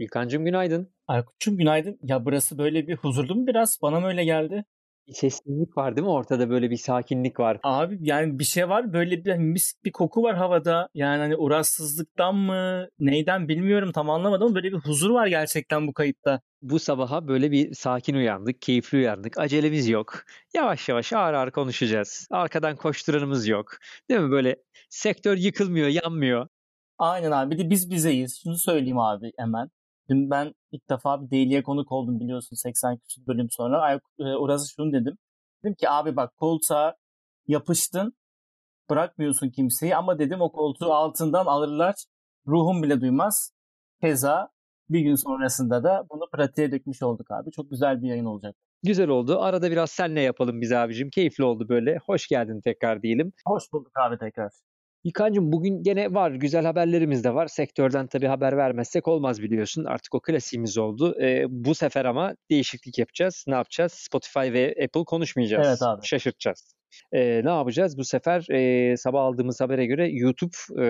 İlkancığım günaydın. Aykut'cum günaydın. Ya burası böyle bir huzurlu mu biraz? Bana mı öyle geldi? Bir sessizlik var değil mi? Ortada böyle bir sakinlik var. Abi yani bir şey var. Böyle bir hani mis bir koku var havada. Yani hani uğraşsızlıktan mı neyden bilmiyorum tam anlamadım ama böyle bir huzur var gerçekten bu kayıtta. Bu sabaha böyle bir sakin uyandık, keyifli uyandık. Acelemiz yok. Yavaş yavaş ağır ağır konuşacağız. Arkadan koşturanımız yok. Değil mi? Böyle sektör yıkılmıyor, yanmıyor. Aynen abi. Bir de biz bizeyiz. Şunu söyleyeyim abi hemen. Dün ben ilk defa bir Daily'e konuk oldum biliyorsun 80 küsur bölüm sonra. Ay, e, Uraz'a şunu dedim. Dedim ki abi bak koltuğa yapıştın bırakmıyorsun kimseyi ama dedim o koltuğu altından alırlar ruhum bile duymaz. Keza bir gün sonrasında da bunu pratiğe dökmüş olduk abi. Çok güzel bir yayın olacak. Güzel oldu. Arada biraz senle yapalım biz abicim. Keyifli oldu böyle. Hoş geldin tekrar diyelim. Hoş bulduk abi tekrar. İlkancığım bugün gene var güzel haberlerimiz de var. Sektörden tabii haber vermezsek olmaz biliyorsun. Artık o klasiğimiz oldu. Ee, bu sefer ama değişiklik yapacağız. Ne yapacağız? Spotify ve Apple konuşmayacağız. Evet abi. Şaşırtacağız. Ee, ne yapacağız? Bu sefer e, sabah aldığımız habere göre YouTube e,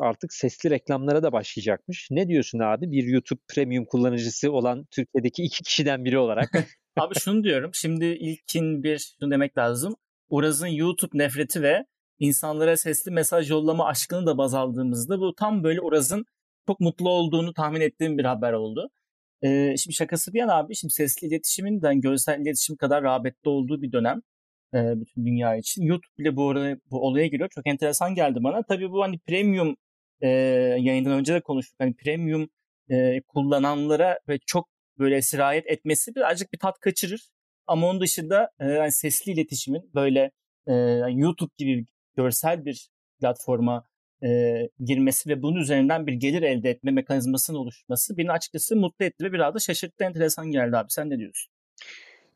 artık sesli reklamlara da başlayacakmış. Ne diyorsun abi? Bir YouTube Premium kullanıcısı olan Türkiye'deki iki kişiden biri olarak. abi şunu diyorum. Şimdi ilkin bir şunu demek lazım. Uraz'ın YouTube nefreti ve insanlara sesli mesaj yollama aşkını da baz aldığımızda bu tam böyle Uraz'ın çok mutlu olduğunu tahmin ettiğim bir haber oldu. Ee, şimdi şakası bir yana abi şimdi sesli iletişimin de görsel iletişim kadar rağbette olduğu bir dönem e, bütün dünya için. YouTube bile bu, oraya, bu olaya giriyor. Çok enteresan geldi bana. Tabii bu hani premium e, yayından önce de konuştuk. Hani premium e, kullananlara ve çok böyle sirayet etmesi birazcık bir tat kaçırır. Ama onun dışında e, yani sesli iletişimin böyle e, YouTube gibi görsel bir platforma e, girmesi ve bunun üzerinden bir gelir elde etme mekanizmasının oluşması beni açıkçası mutlu etti ve biraz da şaşırttı, enteresan geldi abi. Sen ne diyorsun?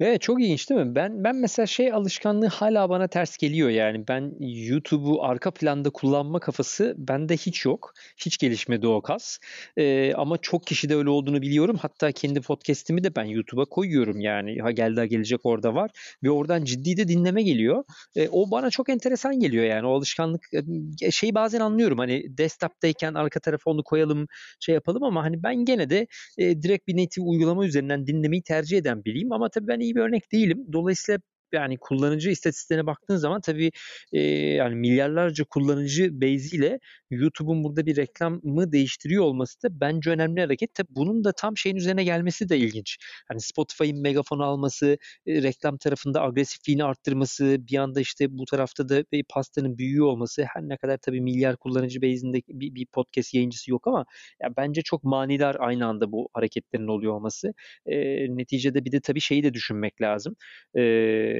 Evet çok ilginç değil mi? Ben ben mesela şey alışkanlığı hala bana ters geliyor yani. Ben YouTube'u arka planda kullanma kafası bende hiç yok. Hiç gelişmedi o kas. Ee, ama çok kişide öyle olduğunu biliyorum. Hatta kendi podcast'imi de ben YouTube'a koyuyorum yani. Ha geldi ha gelecek orada var. Ve oradan ciddi de dinleme geliyor. Ee, o bana çok enteresan geliyor yani. O alışkanlık şey bazen anlıyorum. Hani desktop'tayken arka tarafa onu koyalım şey yapalım ama hani ben gene de e, direkt bir native uygulama üzerinden dinlemeyi tercih eden biriyim. Ama tabii ben iyi bir örnek değilim. Dolayısıyla yani kullanıcı istatistiklerine baktığın zaman tabii e, yani milyarlarca kullanıcı base'iyle YouTube'un burada bir reklamı değiştiriyor olması da bence önemli hareket. Tabii bunun da tam şeyin üzerine gelmesi de ilginç. Hani Spotify'ın megafonu alması, e, reklam tarafında agresifliğini arttırması, bir anda işte bu tarafta da bir pastanın büyüğü olması her ne kadar tabii milyar kullanıcı base'inde bir, bir podcast yayıncısı yok ama ya bence çok manidar aynı anda bu hareketlerin oluyor olması. E, neticede bir de tabii şeyi de düşünmek lazım. Eee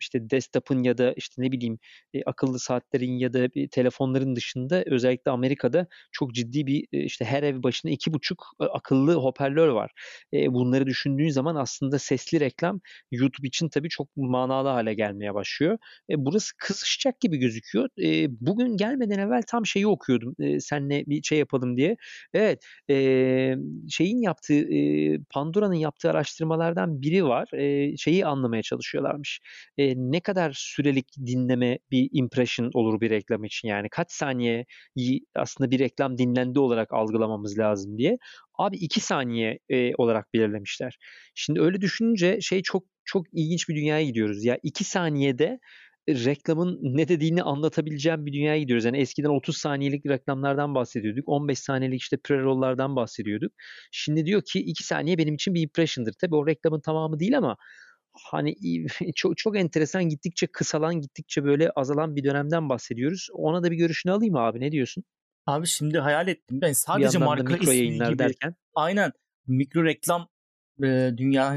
işte desktop'ın ya da işte ne bileyim e, akıllı saatlerin ya da bir telefonların dışında özellikle Amerika'da çok ciddi bir e, işte her ev başına iki buçuk e, akıllı hoparlör var. E, bunları düşündüğün zaman aslında sesli reklam YouTube için tabii çok manalı hale gelmeye başlıyor. E, burası kızışacak gibi gözüküyor. E, bugün gelmeden evvel tam şeyi okuyordum. E, senle bir şey yapalım diye. Evet e, şeyin yaptığı e, Pandora'nın yaptığı araştırmalardan biri var. E, şeyi anlamaya çalışıyorlarmış. E, ne kadar sürelik dinleme bir impression olur bir reklam için yani kaç saniye aslında bir reklam dinlendi olarak algılamamız lazım diye. Abi iki saniye e, olarak belirlemişler. Şimdi öyle düşününce şey çok çok ilginç bir dünyaya gidiyoruz. Ya iki saniyede reklamın ne dediğini anlatabileceğim bir dünyaya gidiyoruz. Yani eskiden 30 saniyelik reklamlardan bahsediyorduk. 15 saniyelik işte pre-roll'lardan bahsediyorduk. Şimdi diyor ki 2 saniye benim için bir impression'dır. Tabii o reklamın tamamı değil ama hani çok çok enteresan gittikçe kısalan gittikçe böyle azalan bir dönemden bahsediyoruz. Ona da bir görüşünü alayım abi ne diyorsun? Abi şimdi hayal ettim ben sadece marka yayınlar gibi. derken. Aynen mikro reklam e, dünya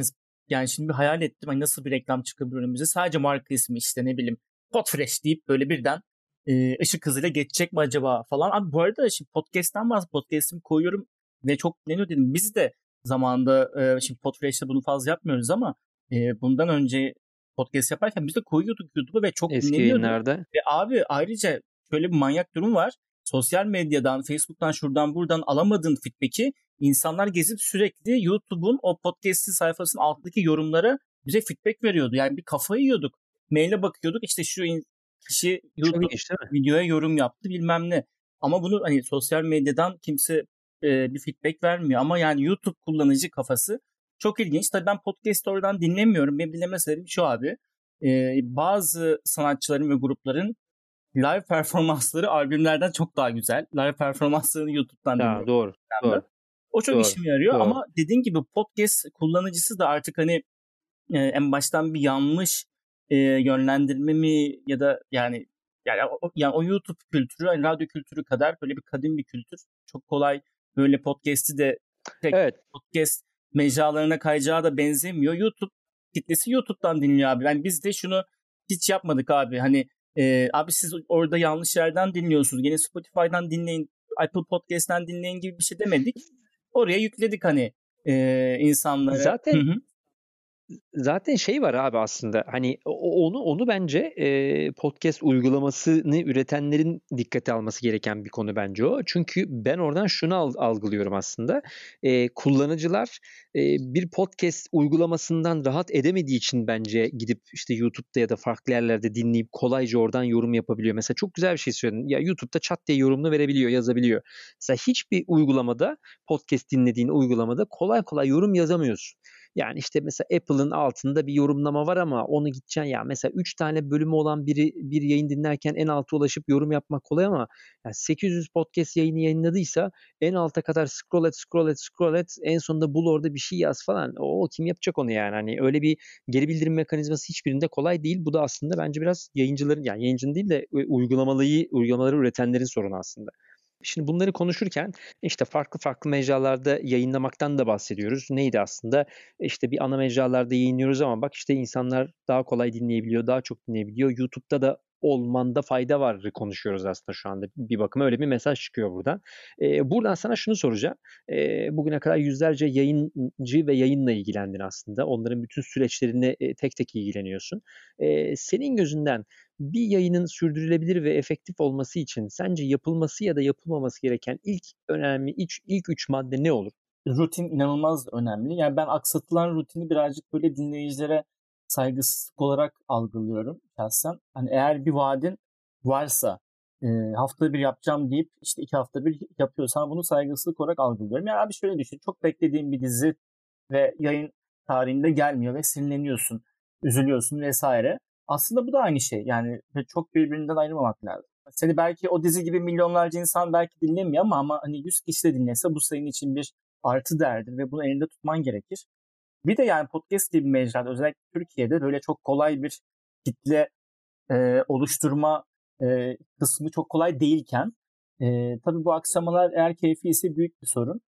yani şimdi bir hayal ettim hani nasıl bir reklam çıkabilir önümüze sadece marka ismi işte ne bileyim Potfresh deyip böyle birden e, ışık hızıyla geçecek mi acaba falan. Abi bu arada şimdi podcast'tan bahsediyorum. Podcast'imi koyuyorum ve çok ne dedim biz de zamanında e, şimdi Podfresh'te bunu fazla yapmıyoruz ama e, bundan önce podcast yaparken biz de koyuyorduk YouTube'a ve çok Eski yayınlarda. Ve abi ayrıca şöyle bir manyak durum var. Sosyal medyadan, Facebook'tan, şuradan buradan alamadığın feedback'i insanlar gezip sürekli YouTube'un o podcast'in sayfasının altındaki yorumlara bize feedback veriyordu. Yani bir kafayı yiyorduk. Maile bakıyorduk işte şu kişi YouTube videoya yorum yaptı bilmem ne. Ama bunu hani sosyal medyadan kimse e, bir feedback vermiyor. Ama yani YouTube kullanıcı kafası çok ilginç. Tabii ben podcast oradan dinlemiyorum. Benim dinleme sebebim şu abi. E, bazı sanatçıların ve grupların live performansları albümlerden çok daha güzel. Live performanslarını YouTube'dan dinliyorum. Doğru. Doğru. O çok doğru, işime yarıyor doğru. ama dediğin gibi podcast kullanıcısı da artık hani e, en baştan bir yanlış e, yönlendirme mi ya da yani yani o, yani o YouTube kültürü, yani radyo kültürü kadar böyle bir kadim bir kültür. Çok kolay böyle podcast'i de tek evet. podcast mecralarına kayacağı da benzemiyor. YouTube kitlesi YouTube'dan dinliyor abi. Yani biz de şunu hiç yapmadık abi. Hani e, abi siz orada yanlış yerden dinliyorsunuz. Yine Spotify'dan dinleyin, Apple Podcast'ten dinleyin gibi bir şey demedik. Oraya yükledik hani e, insanlara. Zaten Hı-hı zaten şey var abi aslında hani onu onu bence e, podcast uygulamasını üretenlerin dikkate alması gereken bir konu bence o. Çünkü ben oradan şunu algılıyorum aslında. E, kullanıcılar e, bir podcast uygulamasından rahat edemediği için bence gidip işte YouTube'da ya da farklı yerlerde dinleyip kolayca oradan yorum yapabiliyor. Mesela çok güzel bir şey söyledin. Ya YouTube'da chat diye yorumunu verebiliyor, yazabiliyor. Mesela hiçbir uygulamada podcast dinlediğin uygulamada kolay kolay yorum yazamıyorsun. Yani işte mesela Apple'ın altında bir yorumlama var ama onu gideceksin ya mesela 3 tane bölümü olan biri bir yayın dinlerken en alta ulaşıp yorum yapmak kolay ama yani 800 podcast yayını yayınladıysa en alta kadar scroll et scroll et scroll et en sonunda bul orada bir şey yaz falan. O kim yapacak onu yani? Hani öyle bir geri bildirim mekanizması hiçbirinde kolay değil. Bu da aslında bence biraz yayıncıların yani yayıncının değil de uygulamalıyı uygulamaları üretenlerin sorunu aslında. Şimdi bunları konuşurken işte farklı farklı mecralarda yayınlamaktan da bahsediyoruz. Neydi aslında? İşte bir ana mecralarda yayınlıyoruz ama bak işte insanlar daha kolay dinleyebiliyor, daha çok dinleyebiliyor. YouTube'da da olmanda fayda var konuşuyoruz aslında şu anda bir bakıma öyle bir mesaj çıkıyor buradan. Ee, buradan sana şunu soracağım. Ee, bugüne kadar yüzlerce yayıncı ve yayınla ilgilendin aslında. Onların bütün süreçlerine tek tek ilgileniyorsun. Ee, senin gözünden bir yayının sürdürülebilir ve efektif olması için sence yapılması ya da yapılmaması gereken ilk önemli ilk, ilk üç madde ne olur? Rutin inanılmaz önemli. Yani ben aksatılan rutini birazcık böyle dinleyicilere saygısızlık olarak algılıyorum şahsen. Hani eğer bir vaadin varsa e, haftada bir yapacağım deyip işte iki hafta bir yapıyorsan bunu saygısızlık olarak algılıyorum. Yani abi şöyle düşün. Çok beklediğin bir dizi ve yayın tarihinde gelmiyor ve sinirleniyorsun, üzülüyorsun vesaire. Aslında bu da aynı şey. Yani çok birbirinden ayırmamak lazım. Seni belki o dizi gibi milyonlarca insan belki dinlemiyor ama ama hani 100 kişi de dinlese bu senin için bir artı değerdir ve bunu elinde tutman gerekir. Bir de yani podcast gibi mecrada özellikle Türkiye'de böyle çok kolay bir kitle e, oluşturma e, kısmı çok kolay değilken e, tabii bu aksamalar eğer keyfi ise büyük bir sorun.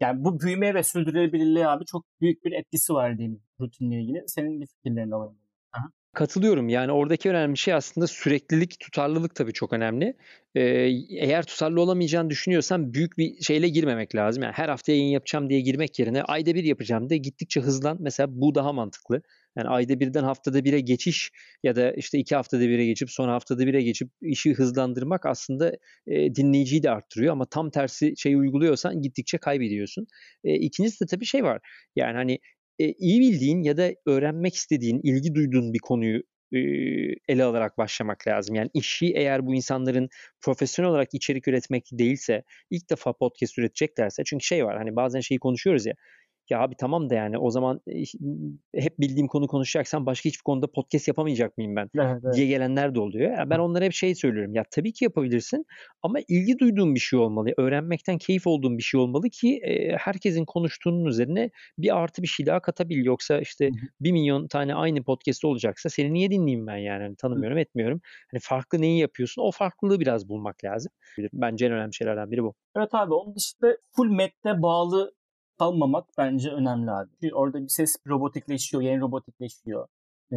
Yani bu büyüme ve sürdürülebilirliğe abi çok büyük bir etkisi var diyeyim rutinle ilgili. Senin bir fikirlerini alayım. Katılıyorum. Yani oradaki önemli şey aslında süreklilik, tutarlılık tabii çok önemli. Ee, eğer tutarlı olamayacağını düşünüyorsan büyük bir şeyle girmemek lazım. Yani her hafta yayın yapacağım diye girmek yerine ayda bir yapacağım de gittikçe hızlan. Mesela bu daha mantıklı. Yani ayda birden haftada bire geçiş ya da işte iki haftada bire geçip sonra haftada bire geçip işi hızlandırmak aslında e, dinleyiciyi de arttırıyor ama tam tersi şeyi uyguluyorsan gittikçe kaybediyorsun. E, ikincisi de tabii şey var. Yani hani e, iyi bildiğin ya da öğrenmek istediğin, ilgi duyduğun bir konuyu e, ele alarak başlamak lazım. Yani işi eğer bu insanların profesyonel olarak içerik üretmek değilse, ilk defa podcast üreteceklerse çünkü şey var hani bazen şeyi konuşuyoruz ya ya abi tamam da yani o zaman hep bildiğim konu konuşacaksam başka hiçbir konuda podcast yapamayacak mıyım ben evet, evet. diye gelenler de oluyor. Yani ben onlara hep şey söylüyorum. Ya tabii ki yapabilirsin ama ilgi duyduğun bir şey olmalı. Öğrenmekten keyif olduğun bir şey olmalı ki e, herkesin konuştuğunun üzerine bir artı bir şey daha katabil. Yoksa işte bir milyon tane aynı podcast olacaksa seni niye dinleyeyim ben yani? Hani tanımıyorum, etmiyorum. Hani farklı neyi yapıyorsun? O farklılığı biraz bulmak lazım. Bence en önemli şeylerden biri bu. Evet abi onun dışında full metne bağlı kalmamak bence önemli abi. Çünkü orada bir ses robotikleşiyor, yeni robotikleşiyor. Ee,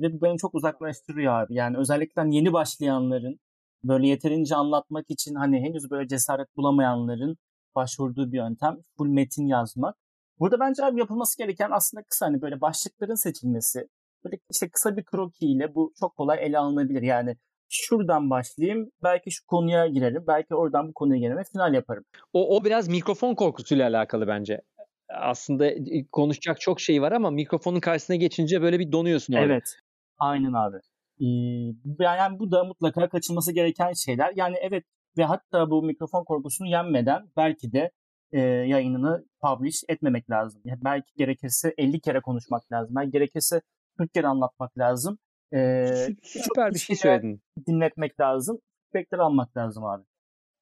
ve bu beni çok uzaklaştırıyor abi. Yani özellikle hani yeni başlayanların böyle yeterince anlatmak için hani henüz böyle cesaret bulamayanların başvurduğu bir yöntem full metin yazmak. Burada bence abi yapılması gereken aslında kısa hani böyle başlıkların seçilmesi. Böyle işte kısa bir kroki ile bu çok kolay ele alınabilir. Yani şuradan başlayayım. Belki şu konuya girerim. Belki oradan bu konuya girerim ve final yaparım. O, o biraz mikrofon korkusuyla alakalı bence. Aslında konuşacak çok şey var ama mikrofonun karşısına geçince böyle bir donuyorsun orada. Evet. Aynen abi. Ee, yani bu da mutlaka kaçılması gereken şeyler. Yani evet ve hatta bu mikrofon korkusunu yenmeden belki de e, yayınını publish etmemek lazım. Yani belki gerekirse 50 kere konuşmak lazım. Belki gerekirse 40 kere anlatmak lazım. E, Süper bir şey söyledin. Dinletmek lazım. Feedbackleri almak lazım abi.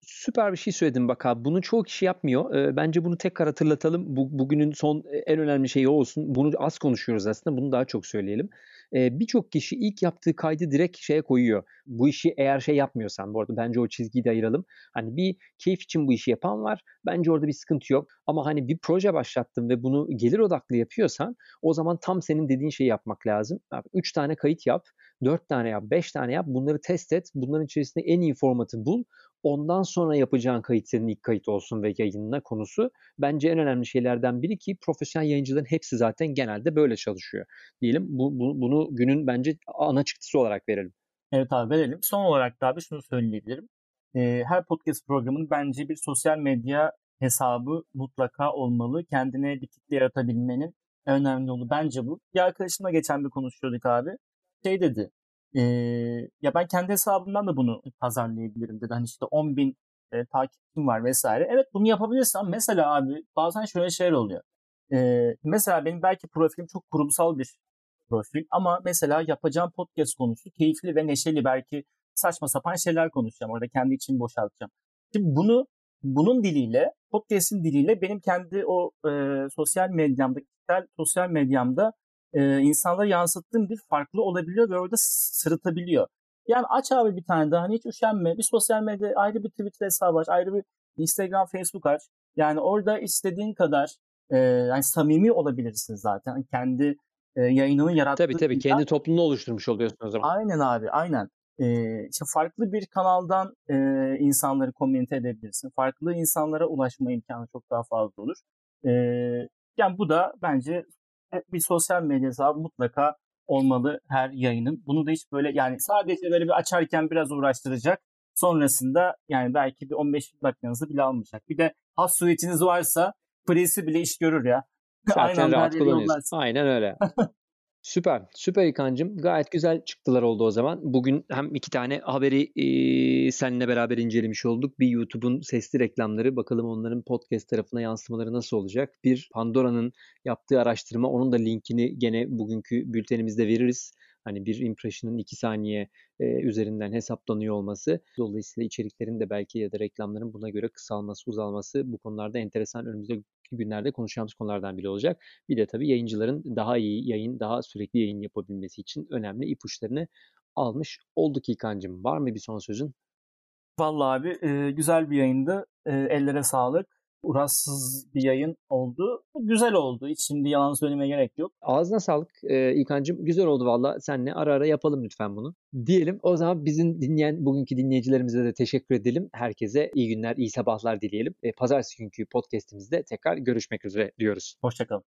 Süper bir şey söyledin bak abi. Bunu çoğu kişi yapmıyor. E, bence bunu tekrar hatırlatalım. Bu, bugünün son en önemli şeyi olsun. Bunu az konuşuyoruz aslında. Bunu daha çok söyleyelim e, birçok kişi ilk yaptığı kaydı direkt şeye koyuyor. Bu işi eğer şey yapmıyorsan bu arada bence o çizgiyi de ayıralım. Hani bir keyif için bu işi yapan var. Bence orada bir sıkıntı yok. Ama hani bir proje başlattın ve bunu gelir odaklı yapıyorsan o zaman tam senin dediğin şeyi yapmak lazım. Abi, üç tane kayıt yap, dört tane yap, beş tane yap. Bunları test et. Bunların içerisinde en iyi formatı bul. Ondan sonra yapacağın kayıt senin ilk kayıt olsun ve yayınına konusu. Bence en önemli şeylerden biri ki profesyonel yayıncıların hepsi zaten genelde böyle çalışıyor. Diyelim bu, bu, bunu günün bence ana çıktısı olarak verelim. Evet abi verelim. Son olarak da abi şunu söyleyebilirim. Ee, her podcast programının bence bir sosyal medya hesabı mutlaka olmalı. Kendine bir kitle yaratabilmenin önemli yolu bence bu. Bir arkadaşımla geçen bir konuşuyorduk abi. Şey dedi. E, ya ben kendi hesabımdan da bunu pazarlayabilirim dedi. Hani işte 10 bin e, takipçim var vesaire. Evet bunu yapabilirsen mesela abi bazen şöyle şeyler oluyor. E, mesela benim belki profilim çok kurumsal bir profil ama mesela yapacağım podcast konusu keyifli ve neşeli belki saçma sapan şeyler konuşacağım. Orada kendi içimi boşaltacağım. Şimdi bunu bunun diliyle, podcast'in diliyle benim kendi o e, sosyal medyamda, kişisel sosyal medyamda e, insanlara yansıttığım bir farklı olabiliyor ve orada sırıtabiliyor. Yani aç abi bir tane daha hani hiç üşenme. Bir sosyal medya ayrı bir Twitter hesabı aç, ayrı bir Instagram, Facebook aç. Yani orada istediğin kadar e, yani samimi olabilirsin zaten. Kendi e, yayınını yarattığı. Tabii tabii kendi toplumunu oluşturmuş oluyorsun o zaman. Aynen abi aynen. E, işte farklı bir kanaldan e, insanları komünite edebilirsin. Farklı insanlara ulaşma imkanı çok daha fazla olur. E, yani bu da bence bir sosyal medya hesabı mutlaka olmalı her yayının. Bunu da hiç böyle yani sadece böyle bir açarken biraz uğraştıracak. Sonrasında yani belki bir 15 dakikanızı bile almayacak. Bir de has suitiniz varsa Free'si bile iş görür ya. Zaten Aynen rahat kullanıyorsun. Aynen öyle. Süper. Süper İlkan'cığım. Gayet güzel çıktılar oldu o zaman. Bugün hem iki tane haberi e, seninle beraber incelemiş olduk. Bir YouTube'un sesli reklamları. Bakalım onların podcast tarafına yansımaları nasıl olacak? Bir Pandora'nın yaptığı araştırma. Onun da linkini gene bugünkü bültenimizde veririz. Hani bir impression'ın 2 saniye e, üzerinden hesaplanıyor olması. Dolayısıyla içeriklerin de belki ya da reklamların buna göre kısalması, uzalması bu konularda enteresan önümüzdeki günlerde konuşacağımız konulardan biri olacak. Bir de tabii yayıncıların daha iyi yayın, daha sürekli yayın yapabilmesi için önemli ipuçlarını almış olduk İlkan'cığım. Var mı bir son sözün? Vallahi abi güzel bir yayındı. E, ellere sağlık uğraşsız bir yayın oldu. Güzel oldu. Hiç şimdi yalan söylemeye gerek yok. Ağzına sağlık e, İlkan'cığım. Güzel oldu valla. Seninle ara ara yapalım lütfen bunu. Diyelim o zaman bizim dinleyen bugünkü dinleyicilerimize de teşekkür edelim. Herkese iyi günler, iyi sabahlar dileyelim. E, Pazartesi günkü podcastimizde tekrar görüşmek üzere diyoruz. Hoşçakalın.